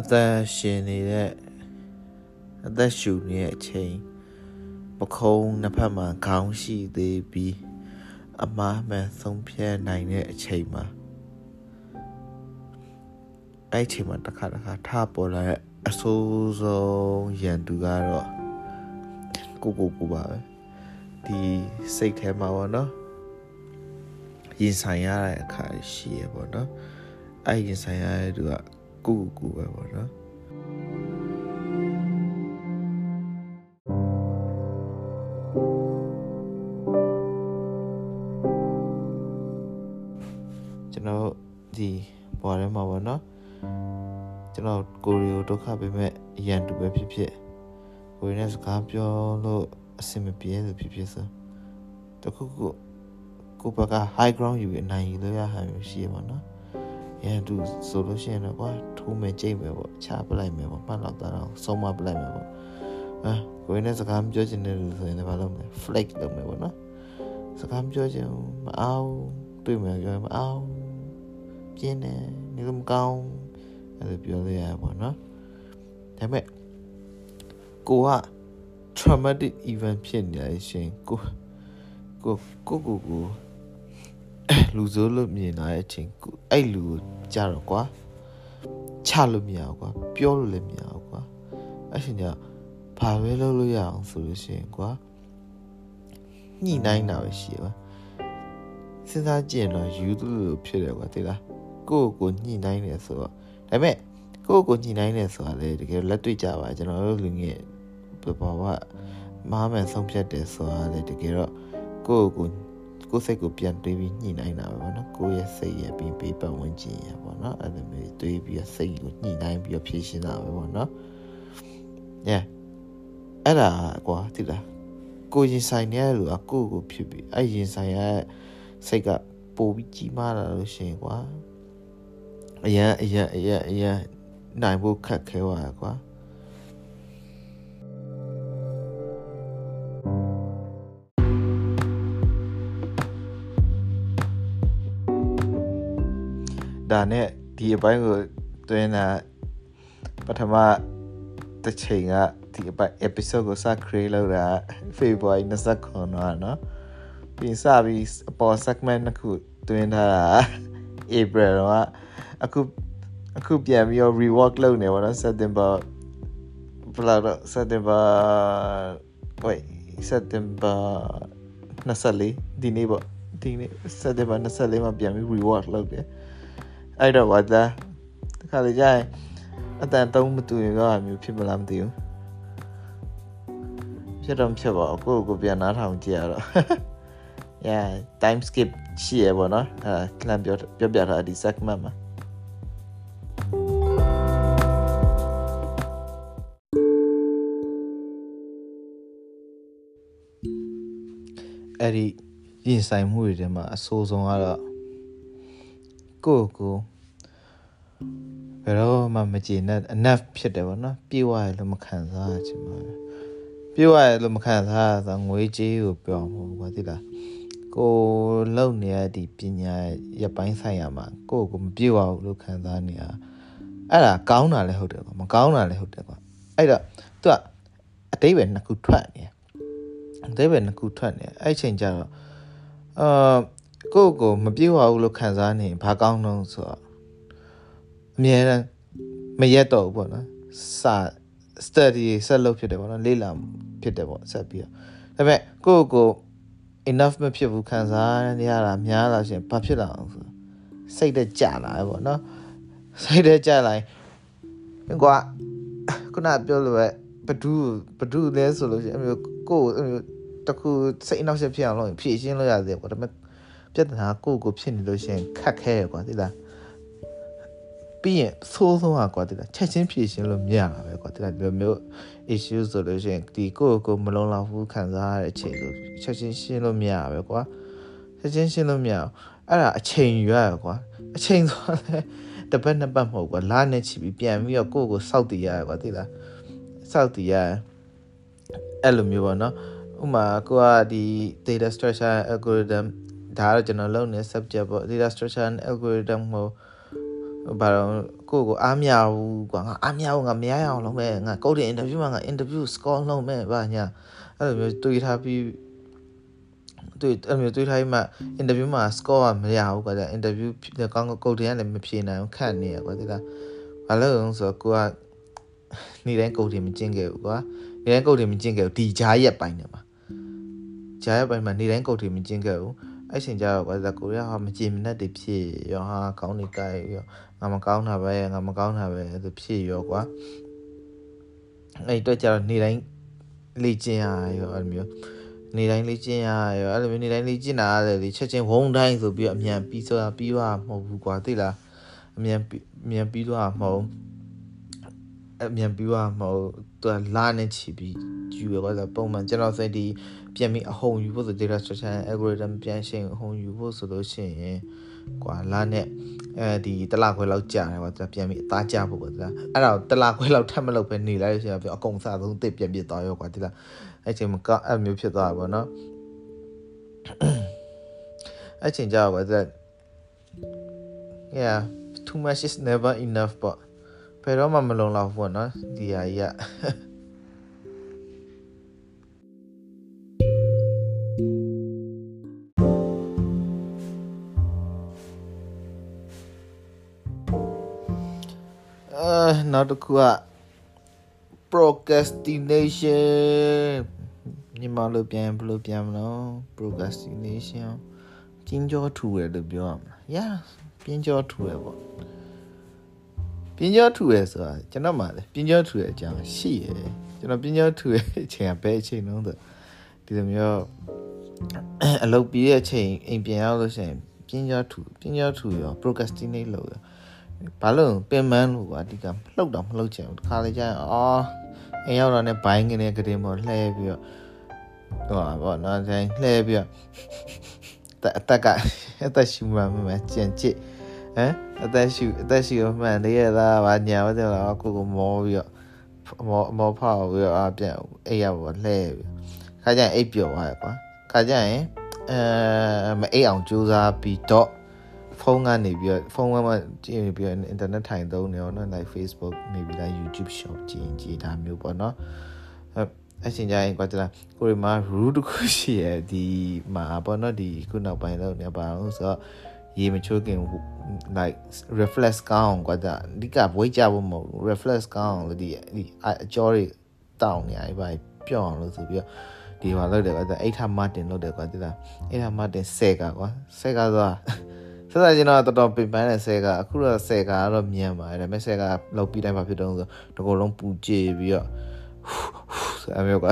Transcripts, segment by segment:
အသက်ရှင်နေတဲ့အသက်ရှူနေတဲ့အချိန်ပခုံးနှစ်ဖက်မှာခေါင်းရှိသေးပြီးအမားမှန်ဆုံးဖြတ်နိုင်တဲ့အချိန်မှာအဲ့အချိန်မှာတစ်ခါတစ်ခါထပေါ်လာတဲ့အဆိုးဆုံးရန်သူကတော့ကိုကိုကိုပါပဲဒီစိတ်ထဲမှာပေါ့နော်ရင်ဆိုင်ရတဲ့အခါရှိရပေါ့နော်အဲ့ရင်ဆိုင်ရတဲ့သူက ကိုကိုကိုပဲပေါ့နော်ကျွန်တော်ဒီဘွားထဲမှာပေါ့နော်ကျွန်တော်ကိုရီကိုဒုက္ခပေးမဲ့ရန်တူပဲဖြစ်ဖြစ်ကိုရီနဲ့စကားပြောလို့အဆင်မပြေလို့ဖြစ်ဖြစ်ဆိုတခုခုကိုဘက high ground ယူအနိုင်ယူလို့ရဟန်မျိုးရှိရပါတော့ ရန်တူဆိုလို့ရှိရင်တော့ကွာထိုးမယ်ကြိတ်မယ်ပေါ့ချပလိုက်မယ်ပေါ့မှတ်တော့တော့ဆုံးမပလိုက်မယ်ပေါ့အာကိုရီနဲ့စကားပြောချင်တယ်လို့ဆိုရင်လည်းဘာလုပ်မလဲ flake လုပ်မယ်ပေါ့နော်စကားပြောချင်မအောင်တွေ့မယ်ပြောမအောင်ပြင်းတယ်နေလို့မကောင်းအဲ့လိုပြောလို့ရပါတော့နော်ဒါပေမဲ့ကိုက traumatic event ဖြစ်နေရရှင်ကိုကိုကိုကိုကို လူစိုးလို့မြင်လာတဲ့အချိန်ကိုအဲ့လူကိုကြတော့ကွာချလို့မရဘူးကွာပြောလို့လည်းမရဘူးကွာအဲ့ရှင်ကဘာပဲလုပ်လို့ရအောင်ဆိုလို့ရှိရင်ကွာညှိနှိုင်းတာပဲရှိရပါစဉ်းစားကြည့်ရင်တော့ယူသူလိုဖြစ်တယ်ကွာသိလားကိုယ့်ကိုညှိနှိုင်းတယ်ဆိုတော့ဒါပေမဲ့ကိုယ့်ကိုညှိနှိုင်းတယ်ဆိုတာလေတကယ်လက်တွေ့ကြပါကျွန်တော်တို့လူငယ်ဘာဝမားမှန်ဆုံးဖြတ်တယ်ဆိုတာလေတကယ်တော့ကိုယ့်ကို ကိုယ်စိတ်ကိုပြန်တွေးပြီးညှိနှိုင်းတာပဲပေါ့နော်ကိုယ့်ရဲ့စိတ်ရဲ့ပြီးပေးပတ်ဝန်းကျင်ရပေါ့နော်အဲ့လိုမျိုးတွေးပြီးစိတ်ကိုညှိနှိုင်းပြီးဖြည့်ရှင်းတာပဲပေါ့နော် yeah အဲ့ဒါကွာတိလားကိုရင်ဆိုင်နေရလို့အကိုကိုဖြစ်ပြီးအဲ့ရင်ဆိုင်ရစိတ်ကပိုပြီးကြီးမားလာလို့ရှိရင်ကွာအရန်အရန်အရန်အရန်နိုင်ဖို့ခက်ခဲသွားရကွာ ဒါနဲ့ဒီအပိုင်းကိုတွင်းတာပထမတစ်ချိန်ကဒီအပိုင်း episode ကိုစ create လုပ်တာ February 29နော်နော်ပြီးစပြီးအပေါ် segment တစ်ခုတွင်းထားတာ April တော့အခုအခုပြန်ပြီးတော့ rework လုပ်နေပါတော့ September ဘယ်လောက်တော့ September wait September 24ဒီနေ့ပေါ့ဒီနေ့ September 24မှာပြန်ပြီး rework လုပ်တယ် အဲ့တော့ဘာသာတခါလေကြာရင်အတန်တုံးမတူရင်တော့မျိုးဖြစ်မလားမသိဘူးဖြစ်တော့ဖြစ်ပါအခုကိုပြန်နားထောင်ကြည့်ရတော့ yeah time skip ရှိရပါတော့အဲကလန်ပြောပြောပြထားဒီ segment မှာအဲ့ဒီရင်ဆိုင်မှုတွေထဲမှာအဆိုးဆုံးကတော့ ကိုကိုဘယ်တော့မှမကြည်နဲ့ enough ဖြစ်တယ်ဗောနော်ပြေးသွားရလို့မခံစားချင်ပါဘူးပြေးသွားရလို့မခံစားရဆိုငွေကြေးကိုပြောမှာဘာသိလားကိုလုံနေရဒီပညာရပိုင်းဆိုင်ရာမှာကိုကိုမပြေးသွားဘူးလို့ခံစားနေရအဲ့ဒါကောင်းတာလည်းဟုတ်တယ်ကွာမကောင်းတာလည်းဟုတ်တယ်ကွာအဲ့တော့သူကအတိတ်ပဲနှစ်ခုထွက်နေအတိတ်ပဲနှစ်ခုထွက်နေအဲ့ချိန်ကျတော့အာ ကိုကိုမပြေးသွားဘူးလို့ခံစားနေဘာကောင်းတော့ဆိုတော့အမြဲတမ်းမရက်တော့ဘူးပေါ့နော်စာ study ဆက်လုပ်ဖြစ်တယ်ပေါ့နော်လေ့လာဖြစ်တယ်ပေါ့ဆက်ပြီးတော့ဒါပေမဲ့ကိုကို enough မဖြစ်ဘူးခံစားရတာများလာရှင်ဘာဖြစ်လာအောင်ဆိုစိတ်တက်ကြလာပဲပေါ့နော်စိတ်တက်ကြလာရင်ကွာခုနပြောလို့ပဲဘဒူးဘဒူးလဲဆိုလို့ရှိရင်အမျိုးကိုအမျိုးတခုစိတ်နောက်ဆက်ဖြစ်အောင်လုပ်ဖြည့်ရှင်းလို့ရတယ်ပေါ့ဒါပေမဲ့ ပြဿနာကိုကိုဖြစ်နေလို့ရှိရင်ခက်ခဲရကွာသိလားပြီးရင်သိုးဆုံးอ่ะကွာတိလားချက်ချင်းဖြည့်ရှင်းလို့မရတာပဲကွာတိလားဒီလိုမျိုး issue ဆိုလို့ရှိရင်ဒီကိုယ့်ကိုမလုံလောက်ဘူးခံစားရတဲ့အချိန်ဆိုချက်ချင်းရှင်းလို့မရပဲကွာချက်ချင်းရှင်းလို့မရအဲ့ဒါအချိန်ယူရရကွာအချိန်ဆိုလဲတပတ်နှစ်ပတ်မဟုတ်ကွာလနဲ့ချီပြီးပြန်ပြီးတော့ကိုယ့်ကိုစောက်တည်ရရကွာတိလားစောက်တည်ရအဲ့လိုမျိုးပေါ့နော်ဥမာကိုကဒီ data structure algorithm ဒါကတော့ကျွန်တော်လုပ်နေ subject ပေါ့ data structure and algorithm ဟိုဘာတော့ကိုကိုအားမရဘူးကွာငါအားမရဘူးငါမရအောင်လုပ်မယ်ငါကုတ်တင်အင်တာဗျူးမှာငါအင်တာဗျူးစကောလုပ်မယ်ဗာညာအဲ့လိုမျိုးတွေးထားပြီးတွေးအဲ့လိုမျိုးတွေးထားပြီးမှအင်တာဗျူးမှာ score ကမရဘူးကွာအင်တာဗျူးကောင်းကုတ်တင်ကလည်းမဖြေနိုင်ဘူးခက်နေရကွာဒီလားဘာလို့လဲဆိုတော့ကိုကနေ့တိုင်းကုတ်တင်မကျင့်ခဲ့ဘူးကွာနေ့တိုင်းကုတ်တင်မကျင့်ခဲ့ဘူးဒီကြားရက်ပိုင်းနေမှာကြားရက်ပိုင်းမှာနေ့တိုင်းကုတ်တင်မကျင့်ခဲ့ဘူး အဲ့ချိန်ကျတော့ကွာကိုရဟာမကြည်မနှက်တွေဖြစ်ရောဟာကောင်းနေကြရောငါမကောင်းတာပဲငါမကောင်းတာပဲသူဖြစ်ရောကွာအဲ့တော့ကျတော့နေ့တိုင်းလေ့ကျင့်ရရောအဲ့လိုမျိုးနေတိုင်းလေ့ကျင့်ရရောအဲ့လိုမျိုးနေတိုင်းလေ့ကျင့်တာလည်းလေချက်ချင်းဝုန်းတိုင်းဆိုပြီးတော့အမြန်ပြီးဆိုတာပြီးသွားမဟုတ်ဘူးကွာသိလားအမြန်အမြန်ပြီးသွားမဟုတ် အမြန်ပြီးသွားမဟုတ်သူကလာနေချီပြီးယူရကွာဆိုပုံမှန်ကျွန်တော်စိတ်ဒီပြန်ပြီးအဟုန်ယူဖို့ဆို data structure algorithm ပြန်ရှင်းအဟုန်ယူဖို့ဆိုလို့ရှိရင်ကွာလာနဲ့အဲဒီတလခွဲလောက်ကြာတယ်ကွာသူပြန်ပြီးအသားကျဖို့ကွာသူအဲ့ဒါတလခွဲလောက်ထပ်မလုပ်ပဲနေလိုက်လို့ရှိရင်အကုန်စားဆုံးတစ်ပြန်ပြစ်သွားရောကွာဒီလားအဲ့ချိန်မှာကအဲ့မျိုးဖြစ်သွားတာပေါ့နော်အဲ့ချိန်ကြာကွာသူ yeah too much is never enough ပေါ့ ဘယ်တော့မှမလုံလောက်ဘူးပေါ့နော်ဒီဟာကြီးကနောက်တစ်ခုက procrastination မြန်မာလိုပြန်ဘယ်လိုပြန်မလို့ procrastination ပြင်းကြောထူရလို့ပြောရမလား yeah ပြင်းကြောထူရပေါ့ ပြင်းကြောထူရဆိုတာကျွန်တော်မှလည်းပြင်းကြောထူရအကြောင်းရှိရကျွန်တော်ပြင်းကြောထူရအချိန်ကဘယ်အချိန်လုံးဆိုဒီလိုမျိုးအလုပ်ပြီးတဲ့အချိန်အိမ်ပြန်ရောက်လို့ရှိရင်ပြင်းကြောထူပြင်းကြောထူရော procrastinate လုပ်ရောဘာလို့ပင်မန်းလို့ကွာဒီကလှုပ်တော့မလှုပ်ချင်ဘူးတခါလေကျရင်အော်အိမ်ရောက်တော့ねဘိုင်းကနေကတင်ပေါ်လှဲပြီးတော့ဟိုပါဘောနော်ဆိုင်လှဲပြီးတော့အသက်က အသက်ရှူမှမမကြင်ကြည့်ဟမ် အသက်ရှူအသက်ရှူမှန်လေးရသားဗာညာဝတဲ့လားကိုကိုမောပြီးတော့မောမောဖောက်ပြီးတော့အပြန်အိပ်ရပေါ်လှဲပြီးခါကျရင်အိပ်ပျော်သွားရကွာခါကျရင်အဲမအိပ်အောင်ကြိုးစားပြီးတော့ဖုန်းကနေပြီးတော့ဖုန်းကမှကြည့်ပြီးတော့ internet ထိုင်သုံးနေအောင်နော် like Facebook နေပြီးတော့ YouTube shop ကြည့်ကြည့်တာမျိုးပေါ့နော်အချင်းကြရင်ကွာတလားကိုရီမှာ rule တစ်ခုရှိရဒီမှာပေါ့နော်ဒီခုနောက်ပိုင်းတော့နေပါအောင်ဆိုတော့ ရေမချိုးခင် like reflex ကောင်းကွာဒါအဓိကဘွေးကြဖို့မဟုတ် reflex ကောင်းလို့ဒီဒီအကျော်တွေတောင်းနေရပါပျော့အောင်လို့ဆိုပြီးတော့ဒီမှာလောက်တယ်ကွာအိတ်ထမတင်လောက်တယ်ကွာတိလားအိတ်ထမတင်ဆဲကကွာဆဲကဆိုတာဆက်စားကျွန်တော်တော်တော်ပင်ပန်းတဲ့ဆဲကအခုတော့ဆဲကကတော့မြန်ပါတယ်ဒါပေမဲ့ဆဲကလောက်ပြီးတိုင်းမှာဖြစ်တော့ဆိုတကောလုံးပူကြည့်ပြီးတော့ဆိုအမျိုးက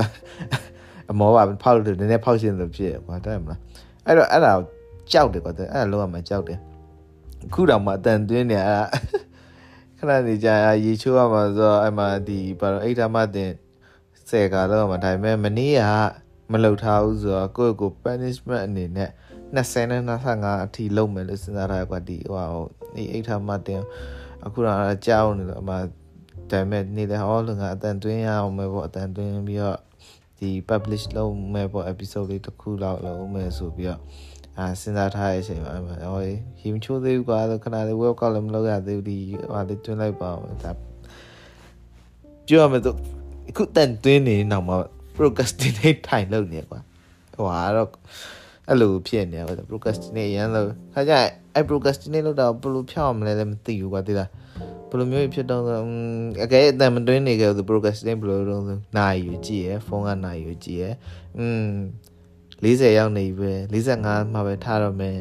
အမောကဖောက်လို့နည်းနည်းဖောက်ရှင်းလို့ဖြစ်ကွာတဲ့မလားအဲ့တော့အဲ့ဒါကြော က်တယ်ကွာတဲ့အဲ့ဒါလုံးဝမကြောက်တယ်အခုတော့မှအတန်သွင်းနေအဲ့ဒါခဏနေကြရေချိုးရမှာဆိုတော့အဲ့မှာဒီဘာလို့အိတ်ဓာမတင်ဆဲကတော့မှဒါပေမဲ့မနေ့ကမလှုပ်ထားဘူးဆိုတော့ကိုယ့်ကို punishment အနေနဲ့20နဲ့25အထိလုံးမယ်လို့စဉ်းစားထားကွာဒီဟိုဒီအိတ်ထားမှတင်အခုတော့ကြောက်နေတော့အမှဒါပေမဲ့နေတဲ့ဟောလုံကအတန်သွင်းရအောင်မယ်ပေါ့အတန်သွင်းပြီးတော့ဒီ publish လုပ်မယ်ပေါ့ episode လေးတစ်ခုလောက်လုပ်မယ်ဆိုပြီးတော့ အာစဉ်းစားထားတဲ့အချိန်မှာဟောဟီမချိုးသေးဘူးကွာခဏလေး workout လည်းမလုပ်ရသေးဘူးဒီဟာလေးတွင်းလိုက်ပါဦးဒါပြောရမယ်တော့အခုတန်သွင်းနေနောက်မှာ procrastinate ထိုင်လုပ်နေကွာဟိုဟာတော့အဲ့လိုဖြစ်နေတယ် procrastinate ရမ်းလို့ခါကြအဲ့ procrastinate လုပ်တာဘယ်လိုဖြောင်းမလဲလည်းမသိဘူးကွာသိလားဘယ်လိုမျိုးဖြစ်တော့အကဲအတန်မတွင်းနေကြဘူး procrastinate ဘယ်လိုလုပ်လဲနိုင်ယူကြည့်ရဖုန်းကနိုင်ယူကြည့်ရอืม 40ရောက်နေပြီပဲ45မှာပဲထားတော့မယ်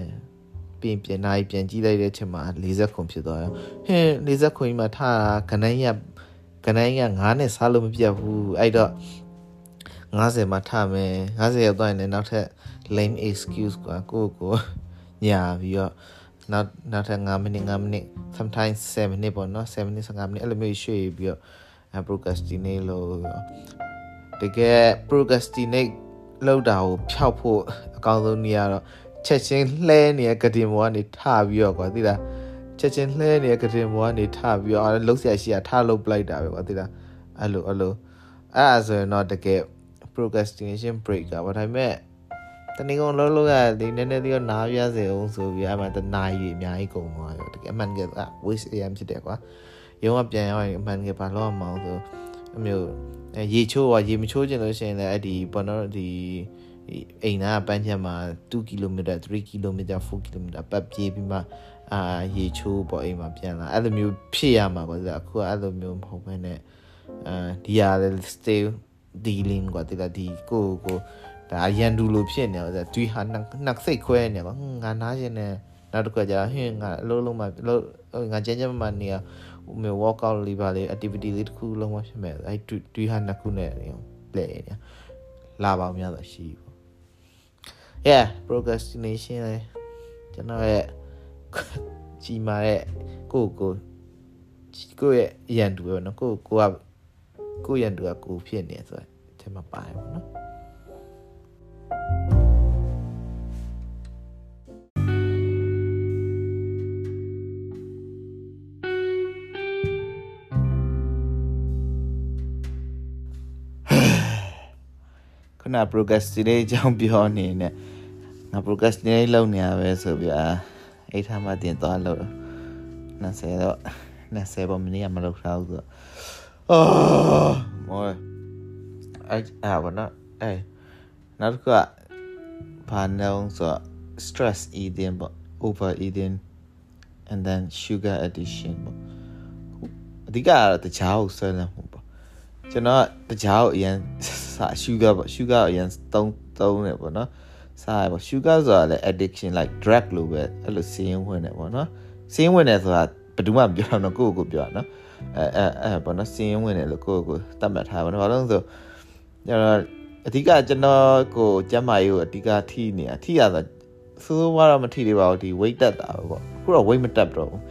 ပြင်ပြင်နိုင်ပြန်ကြည့်လိုက်တဲ့အချိန်မှာ40ခုဖြစ်သွားရောဟင်း40ခုကြီးမှာထားတာခဏရခဏရ9နဲ့စားလို့မပြတ်ဘူးအဲ့တော့90မှာထားမယ်90ရောက်သွားရင်လည်းနောက်ထပ် lame excuse ကွာကိုကိုညာပြီးတော့နောက်နောက်ထပ်9မိနစ်9မိနစ် sometimes 7မိနစ်ပေါ့နော်7မိနစ်15မိနစ်အဲ့လိုမျိုးရွှေ့ပြီးတော့ procrastinate လို့တကယ် procrastinate လောက်တာကိုဖျောက်ဖို့အကောင်းဆုံးနေရတော့ချက်ချင်းလှဲနေတဲ့ကတင်ဘောကနေထပြီးတော့ကွာသိလားချက်ချင်းလှဲနေတဲ့ကတင်ဘောကနေထပြီးတော့လှုပ်ရှားရှိရထလှုပ်ပလိုက်တာပဲကွာသိလားအဲ့လိုအဲ့လိုအဲ့ဒါဆိုရင်တော့တကယ် procrastination break ကဘာဒါပေမဲ့တနေ့ကုန်လုံးလုံးရတယ်နည်းနည်းလေးနားပြစေအောင်ဆိုပြီးအမှတနာရီအများကြီးကုန်သွားရောတကယ်အမှန်က waste am ဖြစ်တယ်ကွာရုံးကပြန်ရောက်ရင်အမှန်ကဘာလို့မအောင်ဆိုအမျိုး ရေချိုးကရေမချိုးချင်လို့ရှိရင်လည်းအဲ့ဒီဘောနော်ဒီအိမ်နာပန်းချက်မှာ2 km 3 km 4 km ပတ်ပြေးပြီးမှအာရေချိုးပေါ့အိမ်မှာပြန်လာအဲ့လိုမျိုးဖြစ်ရမှာကွာအခုကအဲ့လိုမျိုးမဟုတ်ဘဲနဲ့အာဒီရလည်း still dealing ကွာတိလာဒီကိုကိုဒါရန်ဒူလိုဖြစ်နေတော့သူဟာနှက်စိတ်ခွဲနေကွာငါနားရှင်နေနောက်တစ်ခါကျဟင်းငါအလုံးလုံးမှငါကျန်းကျန်းမှနေရ ဟိုမျိုး workout လေးပါလေ activity လေးတစ်ခုလုံးမဖြစ်မဲ့အဲ့တူဟာနှစ်ခုနဲ့ပလဲနေလာပါများတော့ရှိပေါ့ yeah procrastination လေကျွန်တော်ရဲ့ကြီးမာတဲ့ကိုကိုကိုရဲ့ရန်တူပဲเนาะကိုကိုကကိုရန်တူကကိုဖြစ်နေဆိုတော့အထက်မှာပါတယ်ပေါ့နော်ခု န procrastinate အကြောင်းပြောနေနဲ့ငါ procrastinate လုပ်နေရပဲဆိုပြီးအာအိတ်ထားမှတင်သွားလို့20တော့20ပေါ့မနေ့ကမလုပ်ထားဘူးဆိုတော့အော်မောအဲ့အဲ့ဘာနော်အဲ့နောက်တစ်ခုကဘာနှောင်းဆို stress eating ပေါ့ over eating and then sugar addiction ပေါ့အဓိကကတော့တခြားကိုဆွဲလမ်းမှုပေါ့ ကျွန်တော်တခြားကိုအရင်စာ sugar ပေါ့ sugar ကိုအရင်သုံးသုံးတယ်ပေါ့နော်စားရပေါ့ sugar ဆိုတာလည်း addiction like drug လို့ပဲအဲ့လိုစင်းဝင်တယ်ပေါ့နော်စင်းဝင်တယ်ဆိုတာဘယ်သူမှမပြောတော့ကိုယ့်ကိုပြောတာနော်အဲအဲအဲပေါ့နော်စင်းဝင်တယ်လို့ကိုယ့်ကိုသတ်မှတ်ထားပါတော့ဘာလို့လဲဆိုကျွန်တော်အဓိကကျွန်တော်ကိုကျမ်းမာရေးကိုအဓိကထိနေတာထိရဆိုဆိုးဝါးတော့မထိသေးပါဘူးဒီ weight တက်တာပဲပေါ့အခုတော့ weight မတက်တော့ဘူး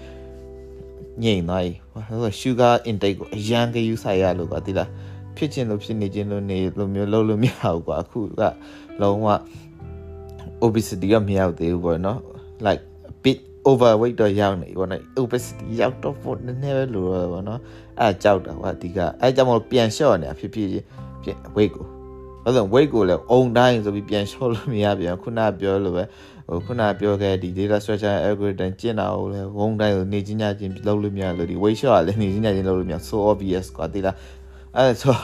ငြိမ်သွားပြီ ဟို sugar intake ကိုအရန်ကယူဆိုင်ရလို့ကွာဒီလားဖြစ်ချင်းလို့ဖြစ်နေချင်းလို့နေလိုမျိုးလုံးလို့မရဘူးကွာအခုကလုံးဝ obesity ကမရောက်သေးဘူးပေါ့နော် like a bit overweight တော့ရောက်နေပေါ့နော် obesity ရောက်တော့ဖို့နည်းနည်းပဲလိုတော့ပေါ့နော်အဲကြောက်တာကွာအဓိကအဲကြောင့်မလို့ပြန်လျှော့နေတာဖြစ်ဖြစ်ဖြစ် weight ကို ဘာလို့ weight ကိုလည်းအုံတိုင်းဆိုပြီးပြန်လျှော့လို့မရပြန်ခုနပြောလို့ပဲဟိုခုနပြောခဲ့ဒီ data structure algorithm ကျင့်တာကိုလည်းဝုန်းတိုင်းဆိုနေချင်းညချင်းလုပ်လို့မရလို့ဒီ weight shot ကလည်းနေချင်းညချင်းလုပ်လို့မရ so obvious ကွာတိလားအဲဆို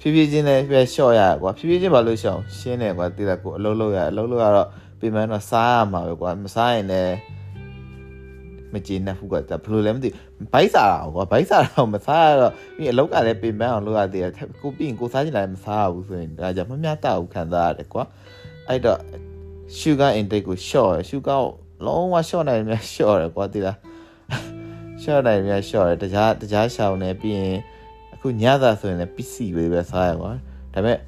ဖြည်းဖြည်းချင်းလည်းပဲ short ရကွာဖြည်းဖြည်းချင်းဘာလို့ရှောင်ရှင်းတယ်ကွာတိလားကိုအလုပ်လုပ်ရအလုပ်လုပ်ရတော့ပြင်မှန်းတော့စားရမှာပဲကွာမစားရင်လည်း မကျေနပ်ဘူးကွာဒါဘယ်လိုလဲမသိဘိုက်စားတာကွာဘိုက်စားတာမစားရတော့ပြီးအလောက်ကလည်းပြင်ပန်းအောင်လုပ်ရသေးတယ်ကိုပြီးရင်ကိုစားချင်တာလည်းမစားရဘူးဆိုရင်ဒါကြောင့်မမျှတဘူးခံစားရတယ်ကွာအဲ့တော့ sugar intake ကို short ရ sugar ကိုလုံးဝ short နိုင်မြ short ရကွာတိလား short နိုင်မြ short ရတခြားတခြားရှောင်းနေပြီးရင်အခုညသာဆိုရင်လည်း PC ပဲပဲစားရကွာဒါပေမဲ့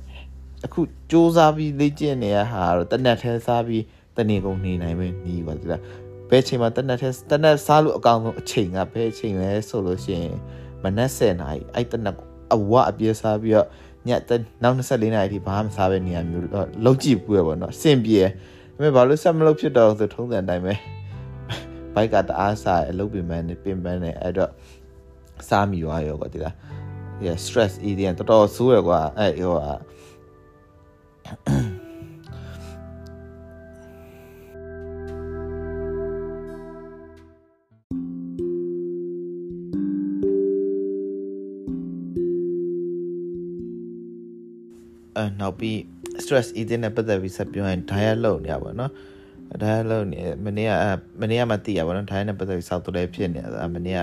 အခုစူးစမ်းပြီးလေ့ကျင့်နေရဟာတော့တနက်ထဲစားပြီးတနေကုန်နေနိုင်ပဲနီးပါဒီလား ဘယ်ချိန်မှာတနက်ထဲတနက်စားလို့အကောင်ဆုံးအချိန်ကဘယ်အချိန်လဲဆိုလို့ရှိရင်မနက်7:00နာရီအဲ့တနက်အဝအပြည့်စားပြီးတော့ညနောက်24နာရီထိဘာမှမစားပဲနေရမျိုးလောက်ကြည့်ပူရပေါ့နော်အဆင်ပြေဒါပေမဲ့ဘာလို့ဆက်မလုပ်ဖြစ်တော့ဆိုထုံးစံအတိုင်းပဲဘိုက်ကတအားစားအလုပ်ပင်ပန်းနေပင်ပန်းနေအဲ့တော့စားမိသွားရောကွာဒီလား yeah stress eating တော်တော်ဆိုးရကွာအဲ့ဟိုဟာ အဲနောက်ပြီး stress eating နဲ့ပတ်သက်ပြီးဆက်ပြောရင် diet လုပ်နေရပါတော့။ diet လုပ်နေမနေ့ကမနေ့ကမှသိရပါတော့ diet နဲ့ပတ်သက်ပြီးစောက်တူလည်းဖြစ်နေတာမနေ့က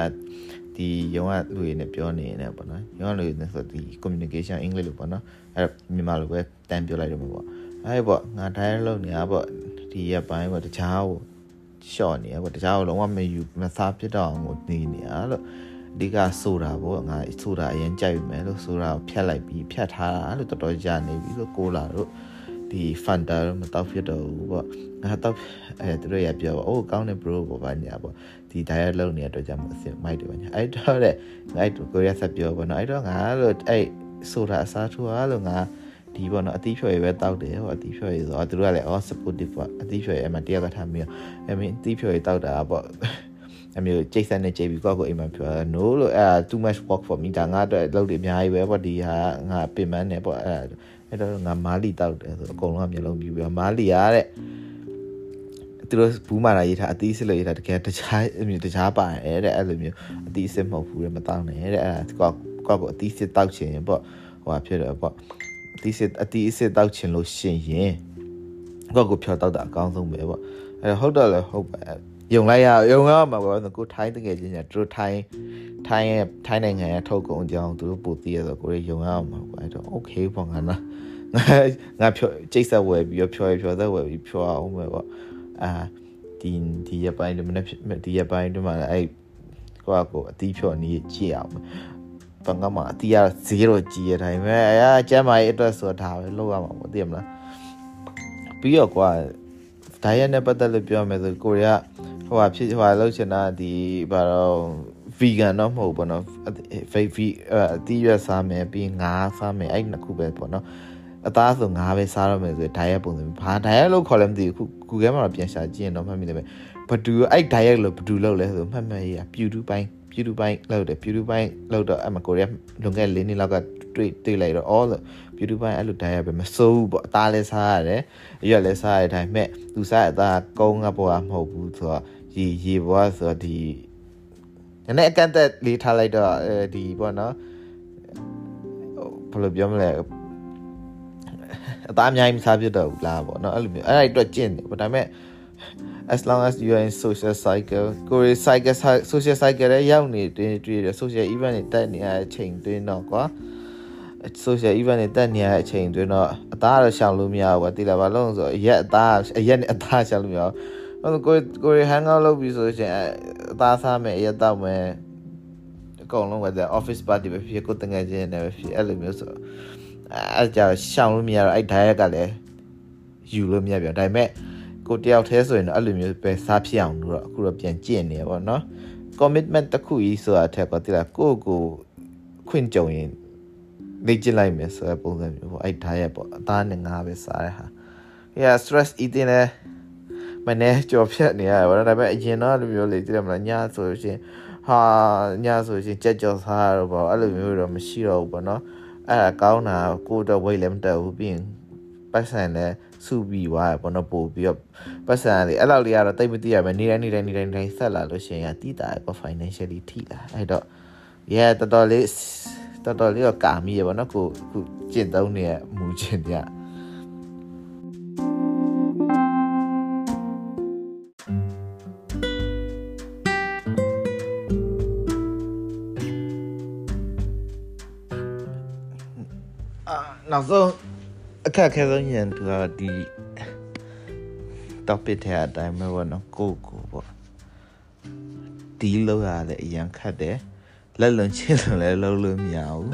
ဒီရုံးကလူတွေနဲ့ပြောနေနေပေါ့နော်။ရုံးကလူတွေနဲ့ဆိုဒီ communication အင်္ဂလိပ်လိုပေါ့နော်။အဲ့မြန်မာလိုပဲတန်ပြောလိုက်တယ်ပေါ့။အဲ့ပေါ့ငါ diet လုပ်နေတာပေါ့ဒီရက်ပိုင်းပေါ့တခြားကိုရှော့နေရပေါ့တခြားကိုလုံးဝမယူမစားဖြစ်တော့အောင်ကိုနေနေတာလို့ အဓိကဆိုတာပေါ့ငါဆိုတာအရင်ကြိုက်ပြီမယ်လို့ဆိုတာကိုဖြတ်လိုက်ပြီးဖြတ်ထားတာလို့တော်တော်ကြာနေပြီလို့ကိုလာတို့ဒီဖန်တာမတော့ဖြစ်တော့ဘူးပေါ့ငါတော့အဲသူတို့ရပြောပေါ့အိုးကောင်းတယ် bro ပေါ့ဗာညာပေါ့ဒီ diet လုပ်နေတဲ့အတွက်ကြောင့်မအစ်မိုက်တယ်ဗာညာအဲ့တော့တဲ့ငါ့ကိုရဆက်ပြောပေါ့နော်အဲ့တော့ငါလို့အဲ့ဆိုတာအစားထိုးအားလို့ငါဒီပေါ့နော်အသီးဖြော်ရပဲတောက်တယ်ဟောအသီးဖြော်ရဆိုတော့သူတို့ကလည်းအော် supportive ပေါ့အသီးဖြော်ရအမှတရားကထားပြီးအမင်းအသီးဖြော်ရတောက်တာပေါ့ အမျိုးကျိတ်ဆက်နဲ့ကြိတ်ပြီးကောက်ကိုအိမ်မှာပြော no လို့အဲ too much work for me ဒါငါအတွက်လုပ်တယ်အများကြီးပဲပေါ့ဒီဟာငါပင်ပန်းနေပေါ့အဲအဲ့တော့ငါမာလီတောက်တယ်ဆိုအကုန်လုံးကမျိုးလုံးပြူပြီးမာလီရတဲ့သူတို့ဘူးမာလာရေးထားအသီးစစ်လို့ရေးထားတကယ်တခြားတခြားပါတယ်တဲ့အဲ့လိုမျိုးအသီးစစ်မဟုတ်ဘူးတဲ့မတောင်းနဲ့တဲ့အဲ့ဒါကောက်ကောက်ကိုအသီးစစ်တောက်ချင်ပေါ့ဟိုဖြစ်တယ်ပေါ့အသီးစစ်အသီးစစ်တောက်ချင်လို့ရှင်ရင်ကောက်ကိုဖြောတောက်တာအကောင်းဆုံးပဲပေါ့အဲ့ဟုတ်တော့လည်းဟုတ်ပါ ယုံလိုက်ရယုံရမှာပေါ့ကိုထိုင်းတကယ်ချင်းညာသူတို့ထိုင်းထိုင်းရဲ့ထိုင်းနိုင်ငံရဲ့ထုတ်ကုန်အကြောင်းသူတို့ပို့သိရဆိုကိုရယုံရမှာပေါ့အဲ့တော့ okay ပေါ့ငါနော်ငါငါဖြောကျိတ်ဆက်ဝယ်ပြီးဖြောရဖြောသက်ဝယ်ပြီးဖြောအောင်ပဲပေါ့အာဒီဒီရပိုင်းဒီမနေ့ဒီရပိုင်းဒီမှာအဲ့ကိုကကိုအတီးဖြောနေကြည့်အောင်ဘန်ကမှာအတီးရ0ကြီးရတိုင်းပဲအဲအကျမ်းမာရေးအတွက်ဆိုတာပဲလောက်ရမှာပေါ့သိရမလားပြီးတော့ကွာဒိုင်ရက်နဲ့ပတ်သက်လို့ပြောမယ်ဆိုကိုရီးယား ဟိုဟာဖြစ်ဟိုဟာလောက်ချင်တာဒီဘာတော့ vegan တော့မဟုတ်ဘူးနော် vegan အတီးရွက်စားမယ်ပြီးငါးစားမယ်အဲ့နှစ်ခုပဲပေါ့နော်အသားဆိုငါးပဲစားရမယ်ဆိုရင် diet ပုံစံဘာ diet လို့ခေါ်လဲမသိဘူးခု Google မှာပြန်ရှာကြည့်ရင်တော့မှတ်မိတယ်ပဲဘဒူအဲ့ diet လို့ဘဒူလောက်လဲဆိုမှတ်မှတ်ရပြူတူပိုင်းပြူတူပိုင်းလောက်တယ်ပြူတူပိုင်းလောက်တော့အမကိုရီးယားလွန်ခဲ့၄နှစ်လောက်ကတွေ့တွေ့လိုက်တော့ all ပြူတူပိုင်းအဲ့လို diet ပဲမစိုးဘူးပေါ့အသားလဲစားရတယ်အရွက်လဲစားရတဲ့အတိုင်းမဲ့သူစားအသားကုန်းကပေါ်မဟုတ်ဘူးဆိုတော့ ရေရေပေါ်ဆိုတော့ဒီနည်းနည်းအကန့်အသတ်လေးထားလိုက်တော့အဲဒီပေါ့နော်ဘယ်လိုပြောမလဲအသားအများကြီးမစားဖြစ်တော့ဘူးလားပေါ့နော်အဲ့လိုမျိုးအဲ့ဒါအတွက်ကျင့်တယ်ဒါပေမဲ့ as long as you are in social cycle ကိုရီ cycle social cycle ရဲ့ရောက်နေတွင်တွေ့ရ social event တွေတက်နေတဲ့အချိန်တွင်တော့ကွာ social event တွေတက်နေတဲ့အချိန်တွင်တော့အသားတော့ရှောင်လို့မရဘူးကွာတိလာဘာလို့ဆိုအရက်အသားအရက်နဲ့အသားရှောင်လို့မရဘူးဟို ကိုကိုရီ hang out လုပ်ပြီးဆိုရင်အသားစားမယ်အရက်တောက်မယ်အကုန်လုံးကတဲ့ office party ပဲဖြစ်ကိုတငယ်ချင်းနဲ့ပဲဖြစ်အဲ့လိုမျိုးဆိုအဲကြောင့်ရှောင်လို့မရတော့အဲ့ diet ကလည်းယူလို့မရပြန်ဒါပေမဲ့ကိုတယောက်တည်းဆိုရင်တော့အဲ့လိုမျိုးပဲစားဖြစ်အောင်လို့တော့အခုတော့ပြန်ကြည့်နေပါတော့ commitment တစ်ခုကြီးဆိုတာထက်ကတိလာကိုကိုခွင့်ကြုံရင်လေ့ကျင့်လိုက်မယ်ဆိုတဲ့ပုံစံမျိုးပေါ့အဲ့ diet ပေါ့အသားနဲ့ငါးပဲစားတဲ့ဟာ yeah stress eating နဲ့ မနေ့ကြော်ဖြတ်နေရတယ်ဗောဒါပေမဲ့အရင်တော့လိုမျိုးလေကြည့်ရမလားညဆိုရှင်ဟာညဆိုရှင်ကြက်ကြော်စားရတော့ဗောအဲ့လိုမျိုးတော့မရှိတော့ဘူးဗောနော်အဲ့ဒါကောင်းတာကိုတော့ weight လည်းမတက်ဘူးပြီးရင်ပတ်စံလည်းစုပြီးွားရပေါ့နော်ပို့ပြီးတော့ပတ်စံလေးအဲ့လောက်လေးကတော့တိတ်မသိရမယ်နေတိုင်းနေတိုင်းနေတိုင်းတိုင်းဆက်လာလို့ရှိရင်တိတာပေါ့ financially ထိလာအဲ့တော့ yeah တော်တော်လေးတော်တော်လေးတော့ကာမိရပေါ့နော်ကိုခုကျင့်သုံးနေရမူချင်းပြ နောက်ဆုံးအခက်အခဲဆုံးရင်သူကဒီ topic ထဲအတိုင်းပဲပေါ့နော်ကိုကိုပေါ့ဒီလောက်ရတဲ့အရန်ခတ်တယ်လက်လွန်ချစ်လွန်လည်းလုံးလို့မရဘူး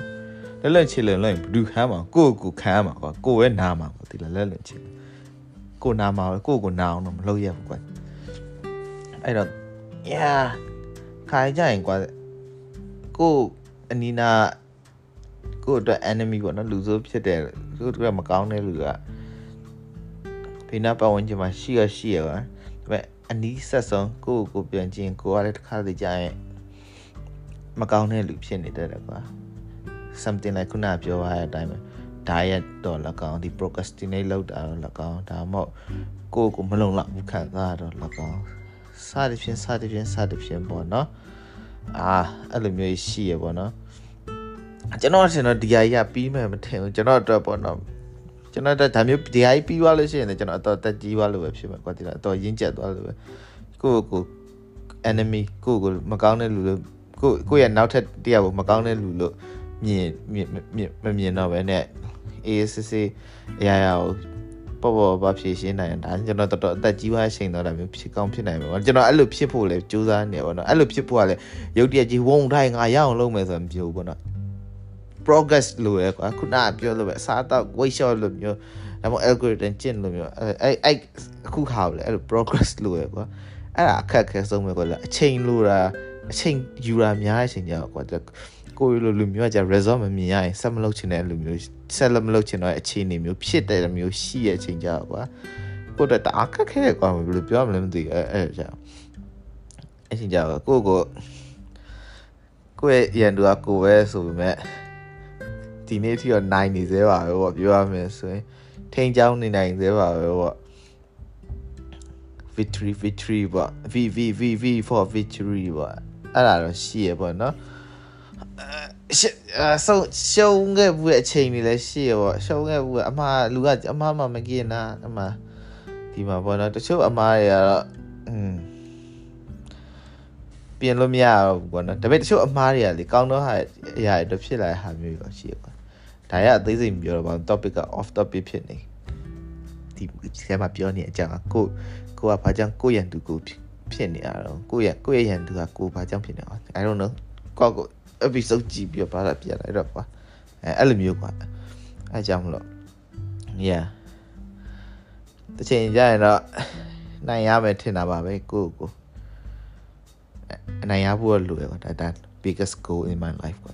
လက်လွန်ချစ်လွန်လည်းဘယ်သူခံမှာကိုကိုခံမှာကွာကိုပဲနာမှာပေါ့ဒီလက်လွန်ချစ်ကိုနာမှာကိုကိုနာအောင်တော့မလုပ်ရဘူးကွာအဲ့တော့ yeah ခိုင်းကြရင်ကွာကိုအနီနာ ကိုအတွက် enemy ပေါ့နော်လူဆိုးဖြစ်တယ်သူတို့ကမကောင်းတဲ့လူကဖေးနာပတ်ဝန်းကျင်မှာရှိရရှိရပါဒါပေမဲ့အနီးဆက်ဆုံးကိုကိုကိုပြန်ချင်းကိုကလည်းတစ်ခါတည်းကြာရင်မကောင်းတဲ့လူဖြစ်နေတတ်တယ်ကွာ something like ခုနပြောရတဲ့အတိုင်းပဲ diet တော့လကောင်းဒီ procrastinate လုပ်တာတော့လကောင်းဒါမှမဟုတ်ကိုကိုမလုံလောက်ဘူးခံစားတော့လကောင်းစသဖြင့်စသဖြင့်စသဖြင့်ပေါ့နော်အာအဲ့လိုမျိုးရှိရပေါ့နော် ကျွန်တော်ထင်တော့ဒီဟာကြီးကပြီးမယ်မထင်ဘူးကျွန်တော်အတွက်ပေါ့နော်ကျွန်တော်ဒါမျိုးဒီဟာကြီးပြီးသွားလို့ရှိရင်လည်းကျွန်တော်အတော်တက်ကြီးသွားလို့ပဲဖြစ်မှာကွာဒီလားအတော်ရင်းကျက်သွားလို့ပဲကိုကို enemy ကိုကိုမကောင်းတဲ့လူလို့ကိုကိုရဲ့နောက်ထပ်တရားကိုမကောင်းတဲ့လူလို့မြင်မြင်မမြင်တော့ပဲနဲ့ ASC အရာရာကိုပေါ့ပေါ့ဘာဖြည့်ရှင်းနိုင်တာကျွန်တော်တော်တော်အသက်ကြီးသွားချိန်တော့တာမျိုးဖြစ်ကောင်းဖြစ်နိုင်မှာပေါ့ကျွန်တော်အဲ့လိုဖြစ်ဖို့လဲကြိုးစားနေပါတော့အဲ့လိုဖြစ်ဖို့ကလည်းရုပ်တရက်ကြီးဝုံထိုင်ငါရအောင်လုပ်မယ်ဆိုရင်မပြောဘူးပေါ့နော် progress လို့ရကွာခုနကပြောလို့ပဲအစားတော့ weight shot လို့မျိုးဒါမှမဟုတ် algorithm ကျင့်လို့မျိုးအဲအဲ့အခုခါလဲအဲ့လို progress လို့ရကွာအဲ့ဒါအခက်ခဲဆုံးပဲကွာအချိန်လို့တာအချိန်ယူတာများတဲ့အချိန်ကြောက်ကွာကိုရီလိုလူမျိုးကじゃ result မမြင်ရရင်ဆက်မလုပ်ချင်တဲ့လူမျိုးဆက်လည်းမလုပ်ချင်တော့အခြေအနေမျိုးဖြစ်တဲ့မျိုးရှိရဲ့အချိန်ကြောက်ကွာကိုတော့တအားခက်ခဲကွာဘယ်လိုပြောမလဲမသိအဲအဲကြောက်အချိန်ကြောက်ကိုကိုကိုရဲ့ရန်သူကကိုပဲဆိုပေမဲ့ ဒီနေ့ထိတော့နိုင်နေသေးပါပဲပေါ့ပြောရမယ်ဆိုရင်ထိန်ချောင်းနေနိုင်သေးပါပဲပေါ့ victory victory ပေါ့ v v v v for victory ပေါ့အဲ့ဒါတော့ရှိရပေါ့နော်ရှအဆုံရှုံးခဲ့ဘူးအချိန်တွေလည်းရှိရပေါ့ရှုံးခဲ့ဘူးအမှားလူကအမှားမှမကြည့်နာအမှားဒီမှာပေါ့နော်တချို့အမှားတွေကတော့อืม ပြင်လို့မရဘူးပေါ့နော်ဒါပေမဲ့တချို့အမှားတွေကလေကောင်းတော့ဟာအရာတွေဖြစ်လာတဲ့ဟာမျိုးတော့ရှိရပေါ့ဒါရအသေးစိတ်ပြောတော့ပါ topic က off topic ဖြစ်နေဒီဆရာမပြောနေအကြောင်းကိုကိုကဘာကြောင့်ကိုရန်သူကိုဖြစ်နေရတော့ကိုရကိုရရန်သူကကိုဘာကြောင့်ဖြစ်နေအောင် I don't know ကိုကို episode ကြည့်ပြီးတော့ဘာသာပြန်လိုက်တော့ကွာအဲအဲ့လိုမျိုးကွာအဲကြောင့်မလို့ yeah တချင်ကြရင်တော့နိုင်ရမယ်ထင်တာပါပဲကိုကို naya buat lu ya, that biggest goal in my life kau.